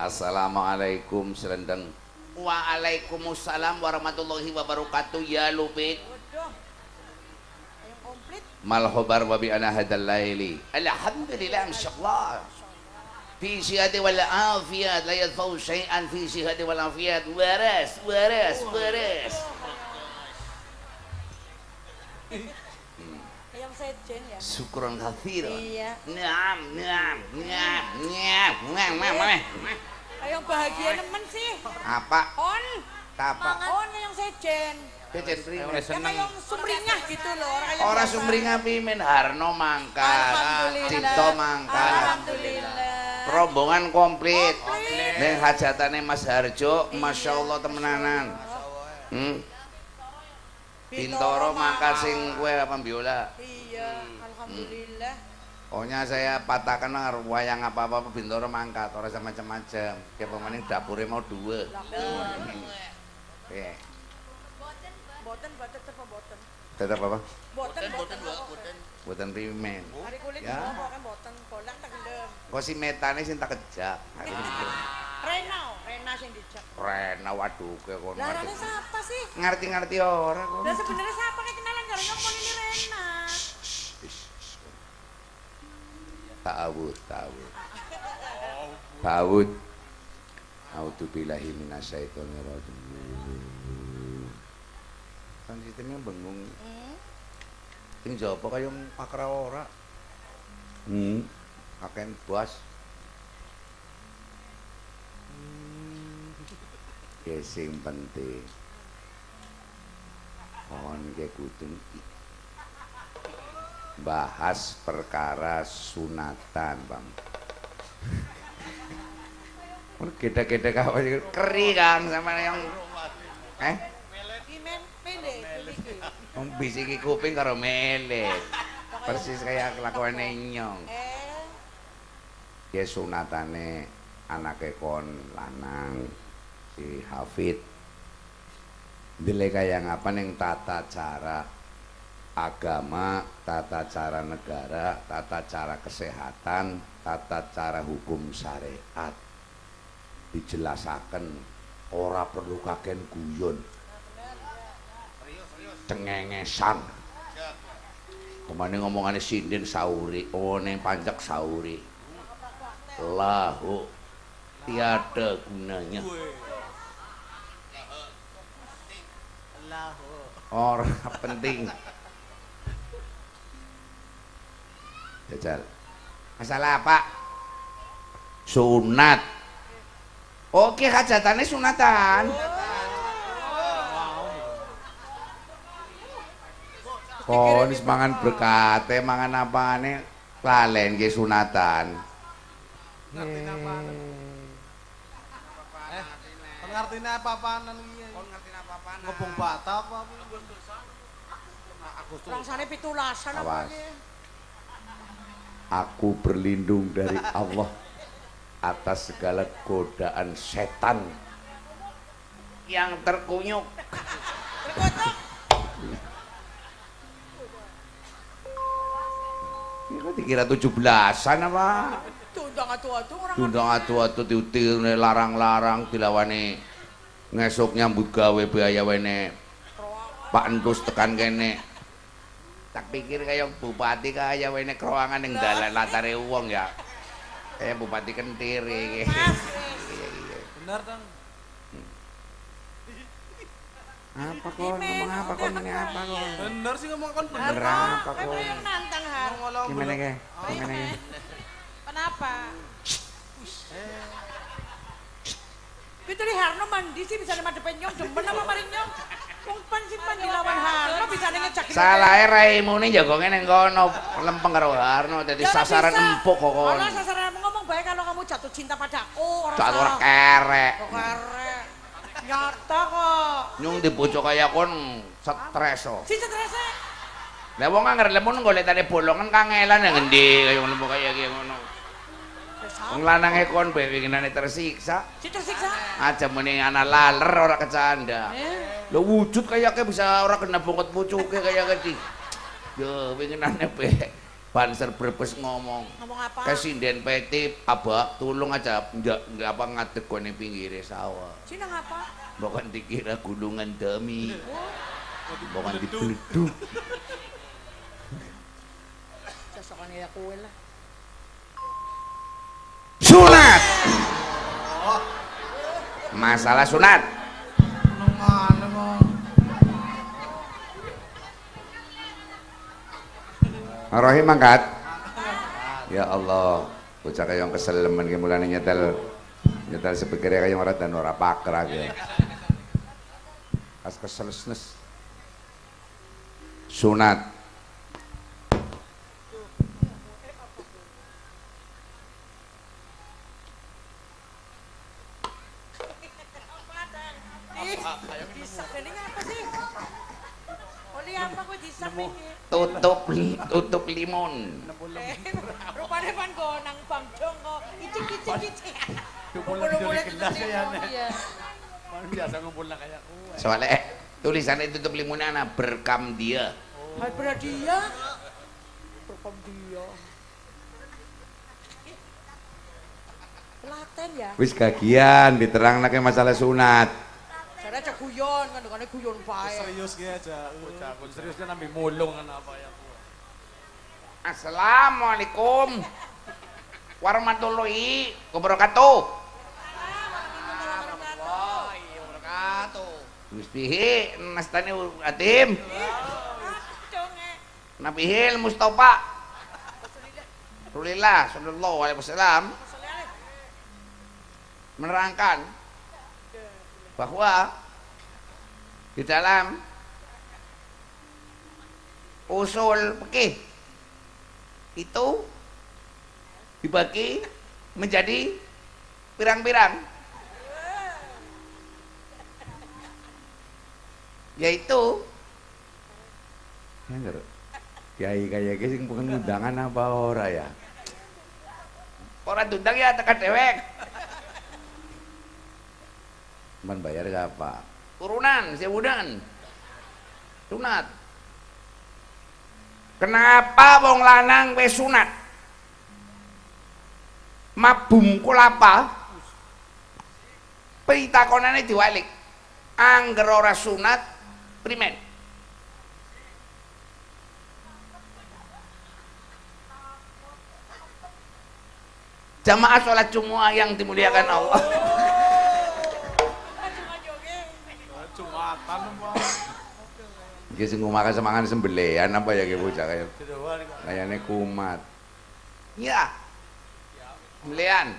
Assalamualaikum selendang. Waalaikumsalam warahmatullahi wabarakatuh ya lubik. Waduh. Yang komplit. Mal khabar wa bi ana hadzal laili. Alhamdulillah insyaallah. Fi sihhati wal afiyat la yadfau syai'an fi sihhati wal afiyat. Waras, waras, waras. Sejen ya. Syukran katsiran. Iya. Naam, naam, naam, naam, naam, naam, naam. Yang bahagia nemen sih. Apa? On. Apa? On yang sejen. Jajan prima. Yang kayak sumringah gitu loh. Orang kayak Ora biasa. sumringah pimen Harno mangkat, Alhamdulillah. Cipto mangkat. Alhamdulillah. Rombongan komplit. Ning hajatane Mas Harjo, Masya Allah temenanan. Hmm. Bintoro mangkat sing kue apa biola. Iya, alhamdulillah. Pokoknya saya patahkan wayang apa-apa Bintoro mangkat, ora sama macam-macam. Kayak pemain dapurnya mau dua. Oke. Boten, boten, tetep boten. Tetap apa? Boten, boten, boten. Buatan pimen. Hari kulit Ya. ya. kan boten, bolak tak gendem. Kok si metane sing tak kejak. Rena, Rena sing dijak. Rena waduh ke kono. Lah. Rena siapa sih? Ngerti-ngerti ora kok. Lah sebenarnya siapa kayak kenalan karo ngomong ini Rena? Ta'awud, ta'awud. Ta'awud. A'udzu billahi minasyaitonir rajim. Kan sistemnya bengung. Hmm. Sing jaba kaya pakra ora. Hmm. Aken bos. Ya sing penting. Kon ke kudu bahas perkara sunatan, Bang. Gede-gede kawan keri Kang sama yang eh bisiki kuping karo melet. Persis kayak kelakuane nyong. Eh, Ya sunatane anake kon lanang si Hafid. Dile kaya ngapa ning tata cara agama, tata cara negara, tata cara kesehatan, tata cara hukum syariat. Dijelasaken ora perlu kaken guyon. Cengengesan. Ke mana ngomongane sinden sauri, oh neng panjak sauri. Lahu tiada gunanya. Orang penting. Jajal. Masalah apa? Sunat. Oke, hajatannya sunatan. Kon wis mangan berkate, mangan apane lalen ke sunatan. Ngerti apa? Eh, apa-apaan iki? Kon ngertine apa-apaan? Ngobong bata apa? Aku tuh rangsane pitulasan apa? Aku berlindung dari Allah atas segala godaan setan yang terkunyuk. Terkotok. Ini kok dikira 17-an apa? Tundang atu-atu orang. Tundang atu-atu diutir larang-larang dilawane ngesuk nyambut gawe biaya wene Pak Entus tekan kene. Tak pikir kayak bupati kaya wene keruangan yang dalan latare wong ya. Kayak bupati kentir iki. Iya iya. bener dong. Apa kon ngomong apa kon ini apa kon? Bener sih ngomong kon bener. Apa kon? yang nantang har. Ngomong Gimana ke? Oh, Gimana ke? Kenapa? Itu di Harno mandi sih bisa nama depan nyong, demen apa maring nyong? Wong pan simpan dilawan Harno bisa ngecek. Salahe raimu nih jago ngene kono lempeng karo Harno dadi sasaran empuk kok. Kalau sasaran ngomong baik kalau kamu jatuh cinta padaku. ora salah. kerek. Kok karek. Nyata kok. Nyung dibujuk kaya kon stres kok. Si stresnya. Lah wong anger lemon goletane bolongan kangelan ya ngendi kaya ngono kaya ngono. Wong lanange kon bae winginane tersiksa. Si tersiksa. Aja mending ana laler ora kecanda. Eh. Lo wujud kayaknya bisa ora kena bongkot pucuke kaya gede. Yo winginane bae Banser Brebes ngomong. Ngomong apa? Ke sinden PT, abah tolong aja nggak nggak apa ngadeg kone pinggir sawah. Sinang apa? Bukan dikira gunungan demi, Oh, bukan dibeleduk. cocokan ya kue lah. Sunat. Masalah sunat. Rohim angkat. Ya Allah, bocah kaya yang keselemen ki mulane nyetel nyetel sepikire kaya ora dan ora pakrah ki. Kas keselesnes. Sunat. Ih, disak ini apa sih? Oli apa kok disak ini? Tutup Eh, rupanya pan gonang bang dong kok. Icik icik icik. Kumpul Kumpul-kumpul di itu gelas ya. Iya. Mana biasa ngumpul lah kayak kue. Soalnya eh, tulisannya tutup limunnya anak berkam dia. Hai berat dia. Berkom dia. Telaten ya. Wis kagian diterang masalah sunat. Cara aja guyon kan guyon bae. Serius gitu aja. Bocah pun serius kan ambil mulung kan apa ya. Assalamualaikum warahmatullahi wabarakatuh. Wis piye nastane atim? Nabihil Mustafa. Rasulullah sallallahu alaihi wasallam menerangkan bahwa di dalam usul fikih itu dibagi menjadi pirang-pirang yaitu kiai kayak gini sing bukan undangan apa ora ya orang tundang ya tekan dewek Man bayar siapa? Turunan, sewudan. Sunat. Kenapa wong lanang wis sunat? Mabum kulapa? Pitakonane diwalik. Angger ora sunat primen. Jamaah sholat Jumat yang dimuliakan Allah. Iki sing makan semangan sembelian apa ya ki bocah kaya kayane kumat. Ya. Sembelian.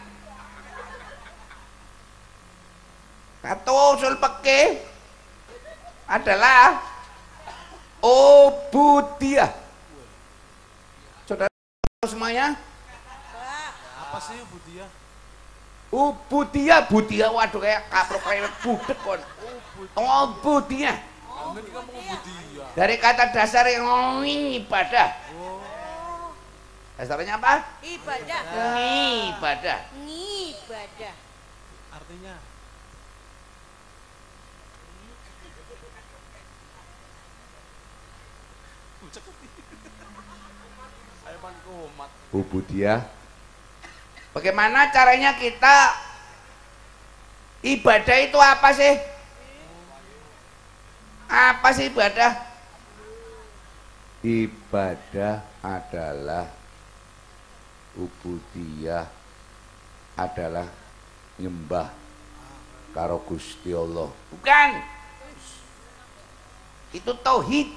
Satu usul peke adalah obudiyah. Saudara tahu semuanya? Apa sih Budia? Ubudiyah, budiyah waduh kayak kaprok kayak budek kon. Obudiyah. Dari kata dasar yang ibadah. Dasarnya apa? Ibadah. Ibadah. Ngibadah. Artinya. Ubudiyah. Bagaimana caranya kita ibadah itu apa sih? Apa sih ibadah? Ibadah adalah ubudiyah adalah nyembah karo Gusti Allah. Bukan. Itu tauhid.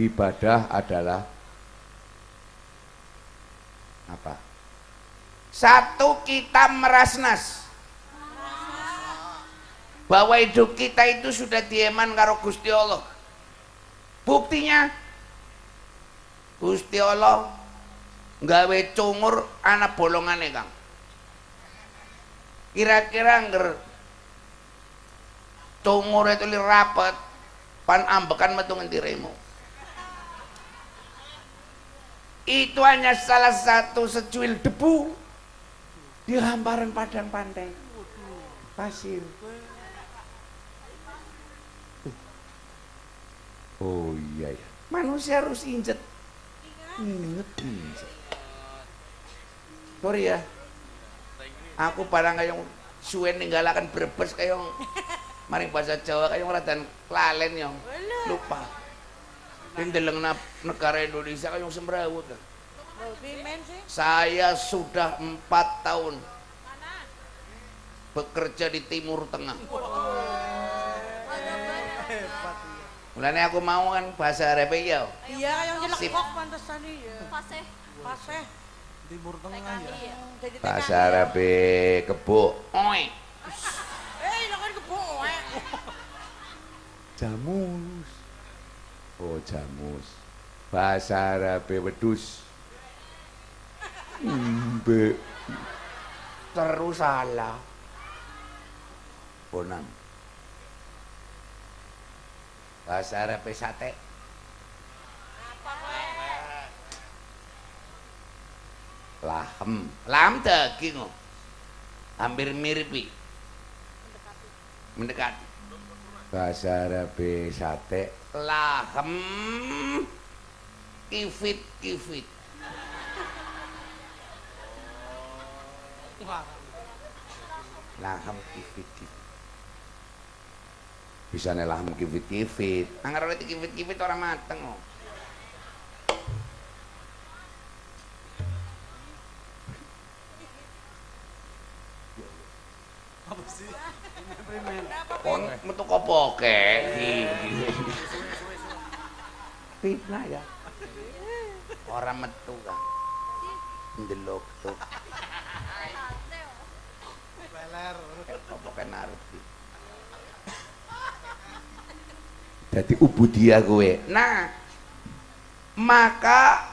Ibadah adalah apa? Satu kita merasnas bahwa hidup kita itu sudah dieman karo Gusti Allah. Buktinya Gusti Allah nggawe cungur anak bolongane Kang. Kira-kira ngger cungur itu li rapet pan ambekan metu ngendiremu itu hanya salah satu secuil debu di hamparan padang pantai pasir oh iya ya manusia harus injet inget injet sorry ya. Aku barang kayak suwe ninggalakan brebes kayak maring bahasa Jawa kayak radan lalen yang lupa. Ini deleng negara Indonesia kayak semrawut saya sudah empat tahun bekerja di Timur Tengah mulanya aku mau kan bahasa Arab ya Iya, yang jelekok pantesan iya. Paseh. Paseh. Timur Tengah ya. Iya. Bahasa Arab kebo oi Eh, lo kan kebo. eh. jamus oh jamus bahasa Arab wedus Mbe. terus salah bonang bahasa Arab sate lahem. Lahem daging hampir mirip mendekati. Bahasa Arab sate lahem. Kifit kifit. Lahem kifit kifit bisa nih lahem kifit kifit anggar oleh kifit kifit orang mateng oh. apa sih? Kon metu kopo ke fitnah ya orang metu kan ndelok tuh Leler. apa kan jadi ubudiyah gue nah maka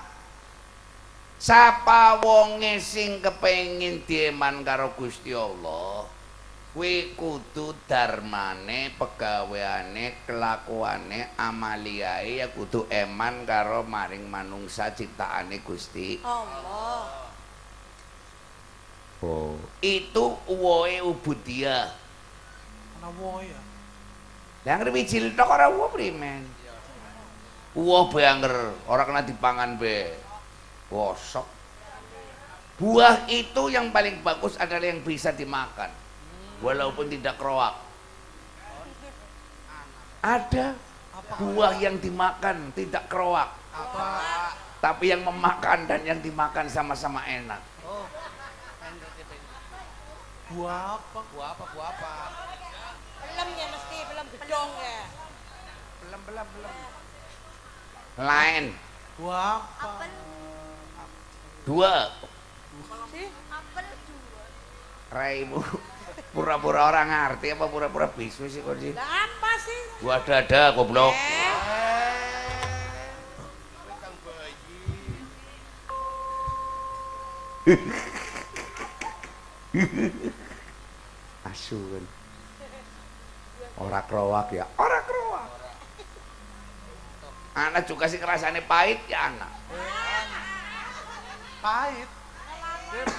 sapa wonge sing kepengin dieman karo Gusti Allah kuwi kudu darmane pegaweane kelakuane amaliae ya kudu eman karo maring manungsa ciptaane Gusti Allah. Oh, itu woe ubudiyah Ana woe ya. Yang wiji tok ora uwo primen. Uwo banger, ora kena dipangan be. Gosok. Buah itu yang paling bagus adalah yang bisa dimakan. Walaupun tidak keroak. Ada buah yang dimakan tidak keroak. Apa? Tapi yang memakan dan yang dimakan sama-sama enak. Oh. Buah apa? Buah apa? Buah apa? Belum ya mesti, belum gedong ya. Belum, belum, belum. Lain. Buah apa? Apel. Dua. Sih, Apel dua. Raimu. Pura-pura orang ngerti apa pura-pura bisu sih kok sih? apa sih? Gua dada goblok. Eh, Asun. Ora krowak ya, ora krowak. Anak juga sih kerasane pahit ya anak. Pahit.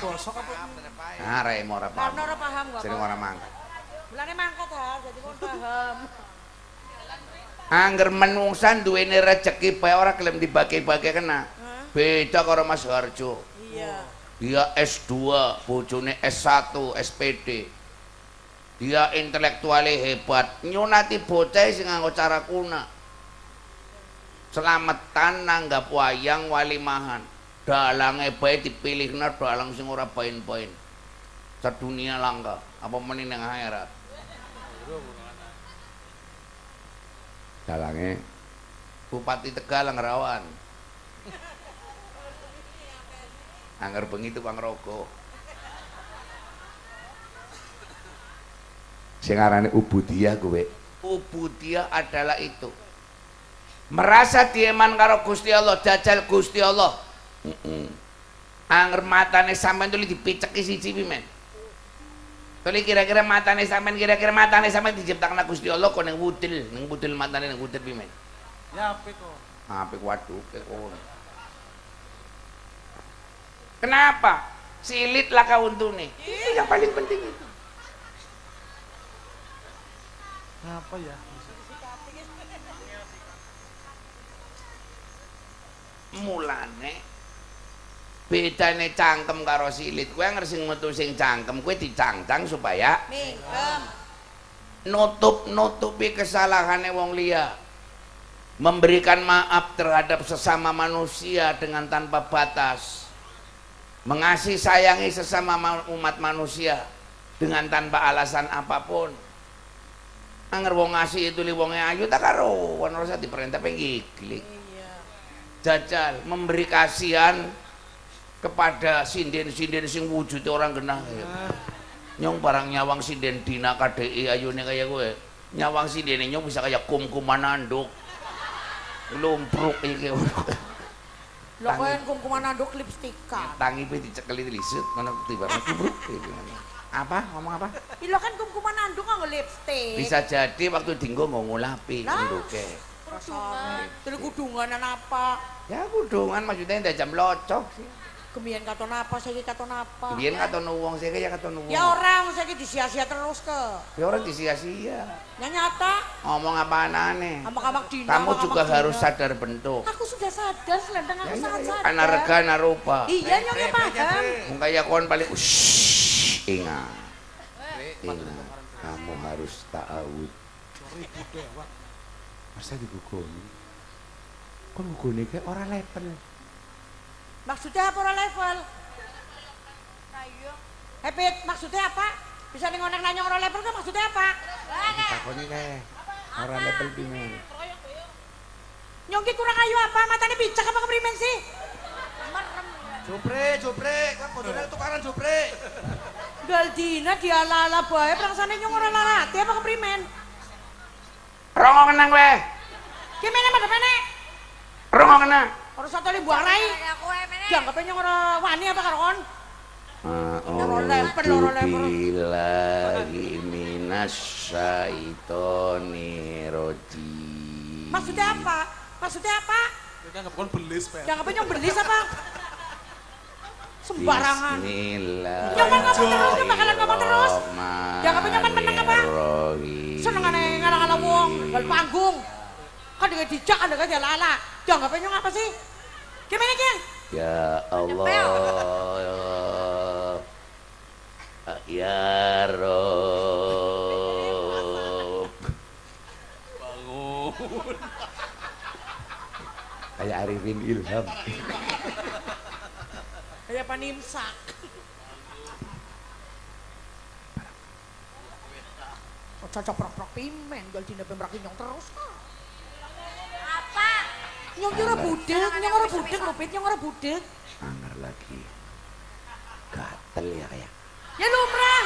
Bosok apa? Nah, remo ora karena paham. ora paham gak Sering kok. ora mangkat. Mulane mangkat ha, jadi kon paham. Angger menungsan duweni rezeki bae ora gelem dibagi-bagi kena. Beda karo Mas Harjo. Iya. Dia S2, bojone S1, SPD. Dia intelektualnya hebat. Nyunati bocah sing nganggo cara kuna. Selamatan nanggap wayang walimahan. Dalange bae dipilihna dalang sing ora bain-bain. Sedunia langka, apa meneh nang akhirat. Dalange Bupati Tegal Rawan. Angger bengi tukang rogo. Sing arane ubudiyah kowe. Ubudiyah adalah itu. Merasa dieman karo Gusti Allah, jajal Gusti Allah. Heeh. Angger matane sampean tuli dipiceki siji pi men. Tuli kira-kira matane sampean kira-kira matane sampean diciptakan Gusti Allah kok ning wudil, ning wudil matane ning wudil pi men. Ya apa kok? Apik waduh kono. Kenapa? Silit lah kau untune. Itu yang paling penting itu. Apa ya? mulane. Bedane cangkem karo silit. Kowe anger sing metu sing cangkem kowe dicangcang supaya Mingkem. nutup-nutupi kesalahane wong liya. Memberikan maaf terhadap sesama manusia dengan tanpa batas. Mengasihi sayangi sesama ma- umat manusia dengan tanpa alasan apa pun anger wong ngasih itu li wonge ayu tak karo ora usah diperintah penggiglik Iya. jajal memberi kasihan kepada sinden-sinden sing wujud orang genah ya. nyong barang nyawang sinden dina KDI ayune kaya gue nyawang sinden nyong bisa kayak kum-kuman anduk lumpruk iki Lho kowe kumkuman anduk lipstikan. tangi pe dicekeli lisut mana tiba lumpruk iki. Apa ngomong apa Ilo kan kumkuman anduk nganggo lipstik. bisa jadi waktu dinggo mau ngulapi Rasane. Terus kudunganan apa? ya kudungan maksudnya ndak jam locok sih Kemian katon apa, saiki katon apa? biyen katon wong sih kaya katon wong Ya orang saiki disia-sia terus ke. ya orang disia-sia Ya nyata, ngomong apa aneh amak-amak dina. kamu juga dina. harus sadar bentuk Aku sudah sadar, selendang aku sangat sadar. karena rega narupa Iya, nyonya paham. Wong kaya kon paling Ush, ingat ingat kamu harus ta'awud masa digugoni kok gugoni kayak orang level Maksudnya apa ora level? Hepit, maksudnya apa? Bisa nih ngonek nanya orang level kan maksudnya apa? takoni kayak orang level pimen Nyongki kurang ayu apa? Matanya bicak apa keprimen sih? Jopre, jopre, kan bodone tukaran jopre. Galdina dia lala bae prangsane nyong ora larate apa keprimen? rongo kenang weh Gimana mana mana? rongo kenang Ora satu li buang rai. Dianggap nyong ora wani apa karo kon? Billahi Maksudnya apa? Maksudnya apa? Nggak bukan belis, Pak. Dianggap belis apa? Sembarangan. Bismillah Nyoman ngomong terus, dia bakalan ngomong terus. Jangan penyaman menang apa? Seneng aneh ngarang-ngarang wong, gal panggung. Kan dengan dijak, kan dengan dia lala. Dianggap nyong apa sih? Gimana ki? Ya Allah Ya Rob Bangun. Kayak Arifin Ilham Kayak panimsak. Oh, cocok prok-prok pimen, gal dina pemrak nyong terus. Apa? Nyong ora budek, nyong ora budek lho, Pit, nyong ora budek. Anger lagi Gatel ya kayak Ya lumrah.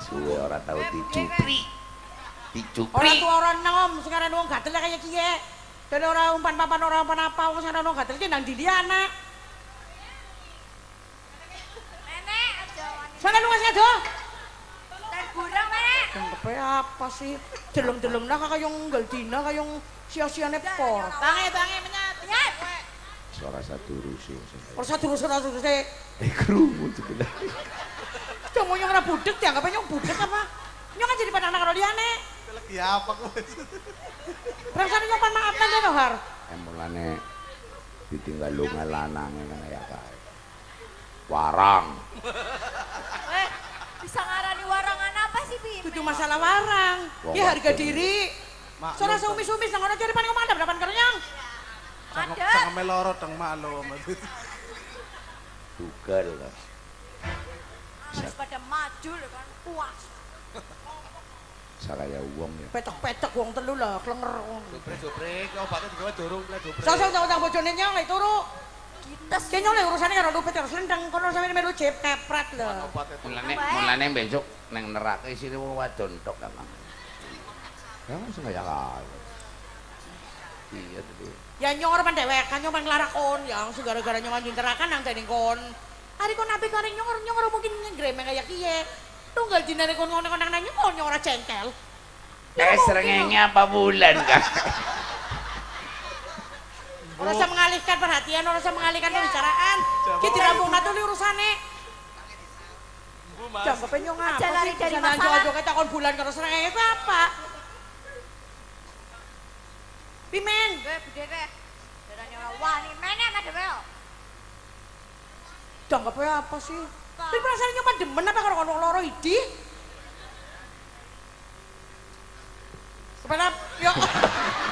Suwe ora tau dicupri Dicupri Orang tua orang nom, sekarang wong gatel kayak kiye. Dan orang umpan papan orang umpan apa, wong sekarang wong gatel ki nang dili anak. Nenek, aja wani. Sana lu ngasih ado. Dan burung, Nenek. Kentepe apa sih? Deleng-deleng lah kaya nggal dina kaya sia-siane por. Tangi, tangi, menyat. Menyat. Suara satu rusuh Ora satu rusuk ora satu sih. Eh kerumun sebelah Cuma nyong ora budek dianggap nyong budek apa? Nyong kan jadi pada anak karo liyane. Ya apa kok? Rasane nyopan maaf nang kene, Har. Emulane ditinggal lunga lanang kene ya, Kak. Warang. Eh, bisa ngarani warangan apa sih, Bi? Itu masalah warang. Ki harga diri. Sora sumis-sumis nang ngono jare paning mandap depan kerenyang. Mandap. Sang meloro teng maklum. Dugal. Wis pada maju kan puas. saraya wong ya. Petek-petek wong telu lho, klenger. Jobrek-jobrek, obate digawe dorong, le jobrek. Sosok cang bojone nyong, turu. Kites ke nyong le urusane karo lupit karo selendang kono sampeyan melu jep kepret lho. Mulane mulane besok nang neraka isine wong wadon tok kan. Ya wis ya lah. Iya tadi. Ya nyong arep dhewekan nyong pang larak kon, ya langsung gara-gara nyong anjing terakan nang dening kon. Ari kon nabi kare nyong nyong mungkin ngremeng kaya kiye. Tunggal dinane kon kong ngonek nang kong nyora cengkel. Eh, serengengnya apa bulan, kak? Ora saya mengalihkan perhatian, ora saya mengalihkan pembicaraan. Ki rambung nato ni urusan ni. Jangan kau penyong apa? Lari dari masalah. Jangan jauh-jauh kita kon bulan kalau serengengnya siapa? Pimen. Bedere. Dan yang wah ni mana ada bel? Jangan kau apa sih? Tapi perasaan nyoba demen apa kalau ngomong loro idi? Kepada yo.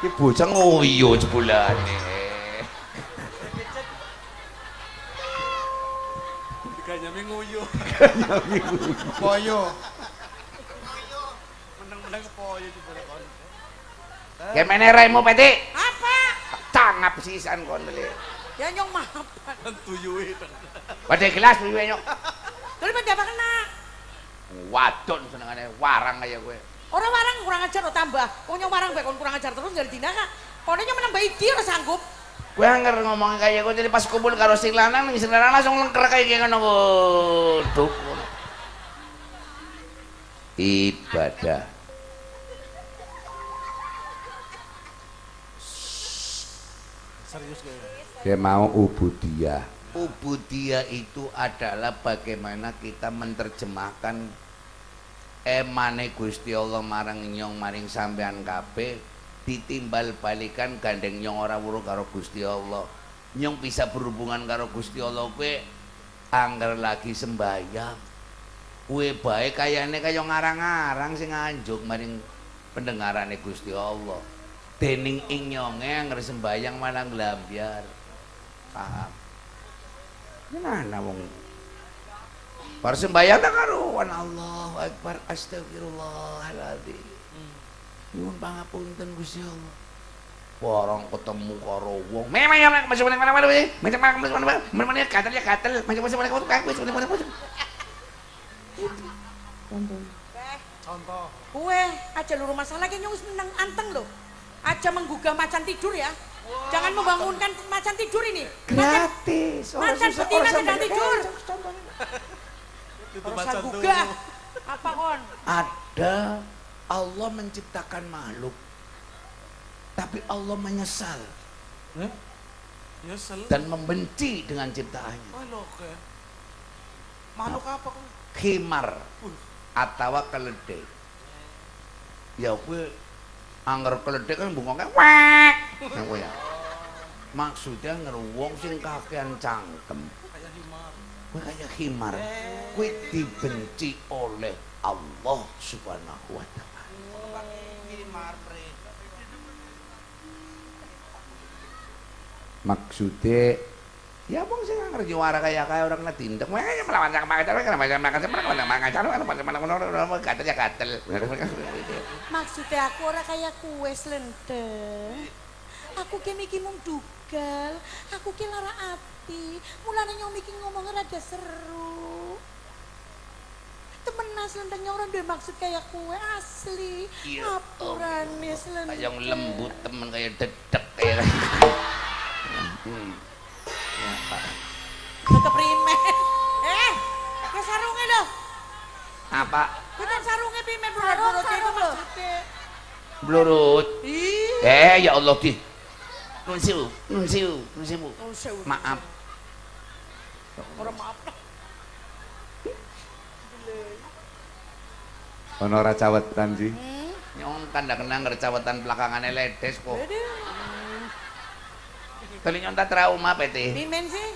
Ki bocah ngoyo jebulane. Kayaknya ngoyo. Koyo. Koyo. Meneng-meneng koyo jebulane. Gimana raimu petik? Sisan kon beli. Ya nyong maafan. Kan tuyuhe. Pada gelas piye nyok. Dulu apa kena? Wadon senengane warang kaya kowe. Orang warang kurang ajar lo tambah. Pokoknya warang baik kurang ajar terus dari dina kak. Pokoknya menambah iki ora sanggup. Kowe anger ngomong kaya kowe jadi pas kumpul karo sing lanang sing lanang langsung lengker kaya gini ngono kuduk. Ibadah. Serius kowe. Dia mau ubudiyah. Ubudiyah itu adalah bagaimana kita menerjemahkan emane Gusti Allah marang nyong maring sampean kabeh ditimbal balikan gandeng nyong ora weruh karo Gusti Allah. Nyong bisa berhubungan karo Gusti Allah kowe angger lagi sembayang. Kowe bae kayane kaya ngarang-ngarang sing anjuk maring pendengarane Gusti Allah. Dening ing nyonge angger sembayang malah nglambyar. Paham? Gimana wong Bar sembayang tak karuan Allahu Akbar Astagfirullahaladzim Nyuwun pangapunten Gusti Allah Warang ketemu karo wong memang yang masuk mana mana mana macam mana mana mana mana mana katel ya katel macam macam mana kamu kamu macam mana macam Contoh. Kue aja lu rumah salah nyong wis menang anteng lo. Aja menggugah macan tidur ya. Jangan membangunkan macan tidur ini. Macan, gratis macan betina sedang tidur. Macan gugah. Apa kon? ada Allah menciptakan makhluk tapi Allah menyesal Hah? Ya sel. dan membenci dengan ciptaannya Oh. Makhluk apa kok? khimar Uh. atau keledai ya kue angger keledai kan bungoknya wek. Ya? Maksudnya ngeruwong sing kakean cangkem. Himar. kue kayak khimar. Kue dibenci oleh Allah subhanahu wa ta'ala. Himar maksudnya ya bang sih nggak ngerti wara kayak kayak orang nggak tindak makanya melawan sama kacar kan macam macam macam macam macam macam kan macam macam macam katel ya katel Maksudnya aku ora kayak kue slendeng. Aku ki miki mung dugal, aku ki lara ati. Mulane nyong miki ngomong rada seru. Temenan slendengnya orang duwe maksud kayak kue asli. Iya. Ngapurane slendeng. kayak lembut temen kayak dedek kayak. Tetep rime. Eh, ke sarungnya lho. Apa? Ah, Tetep sarunge pimen blurut-blurut itu. Blurut? Eh, ya Allah, di. Nusiu, nusiu, nusiu. Maaf. Orang maaf lah. Ono ra cawetan sih. Hmm? Nyong kan ndak kenang ngercawetan belakangane ledes kok. Ledes. Tadi nyong tak trauma pete Pimen sih?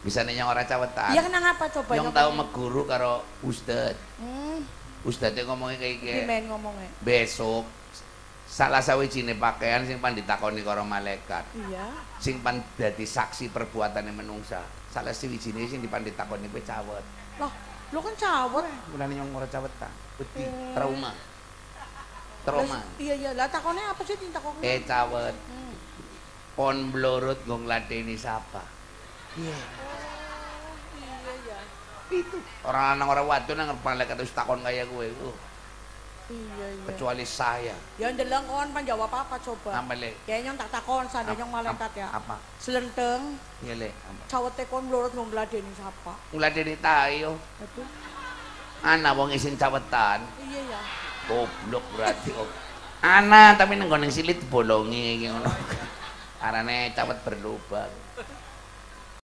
bisa nih nyong ora cawetan Iya kenang apa coba nyong tahu meguru karo ustad Hmm, ustadnya ngomongnya kayak gini pimen ngomongnya. besok salah sawijine pakaian sing pan ditakoni karo malaikat Iya. sing pan dadi saksi perbuatane menungsa salah sawijine sing dipan ditakoni kowe cawet Loh, lu kan cawet. mulane nyong ora cawetan wedi Hmm. trauma trauma Iya iya, lah takonnya apa sih ditakoni? eh cawet. Pon blorot nggo ngladeni sapa iya iya iya. itu orang lanang orang wadon nang malaikat wis takon kaya kowe uh, Iya iya. kecuali saya Ya ndeleng kon pan jawab apa coba? apa le Kayaknya tak takon Ap- malaikat ap- ya. apa Selenteng, iya le cawete kon mlorot nggo ngladeni sapa. ngladeni tayo Aduh. ana wong isin cawetan Iya ya. goblok berarti kok ana tapi nang ning silit bolongi iki ngono arane cawet berlubang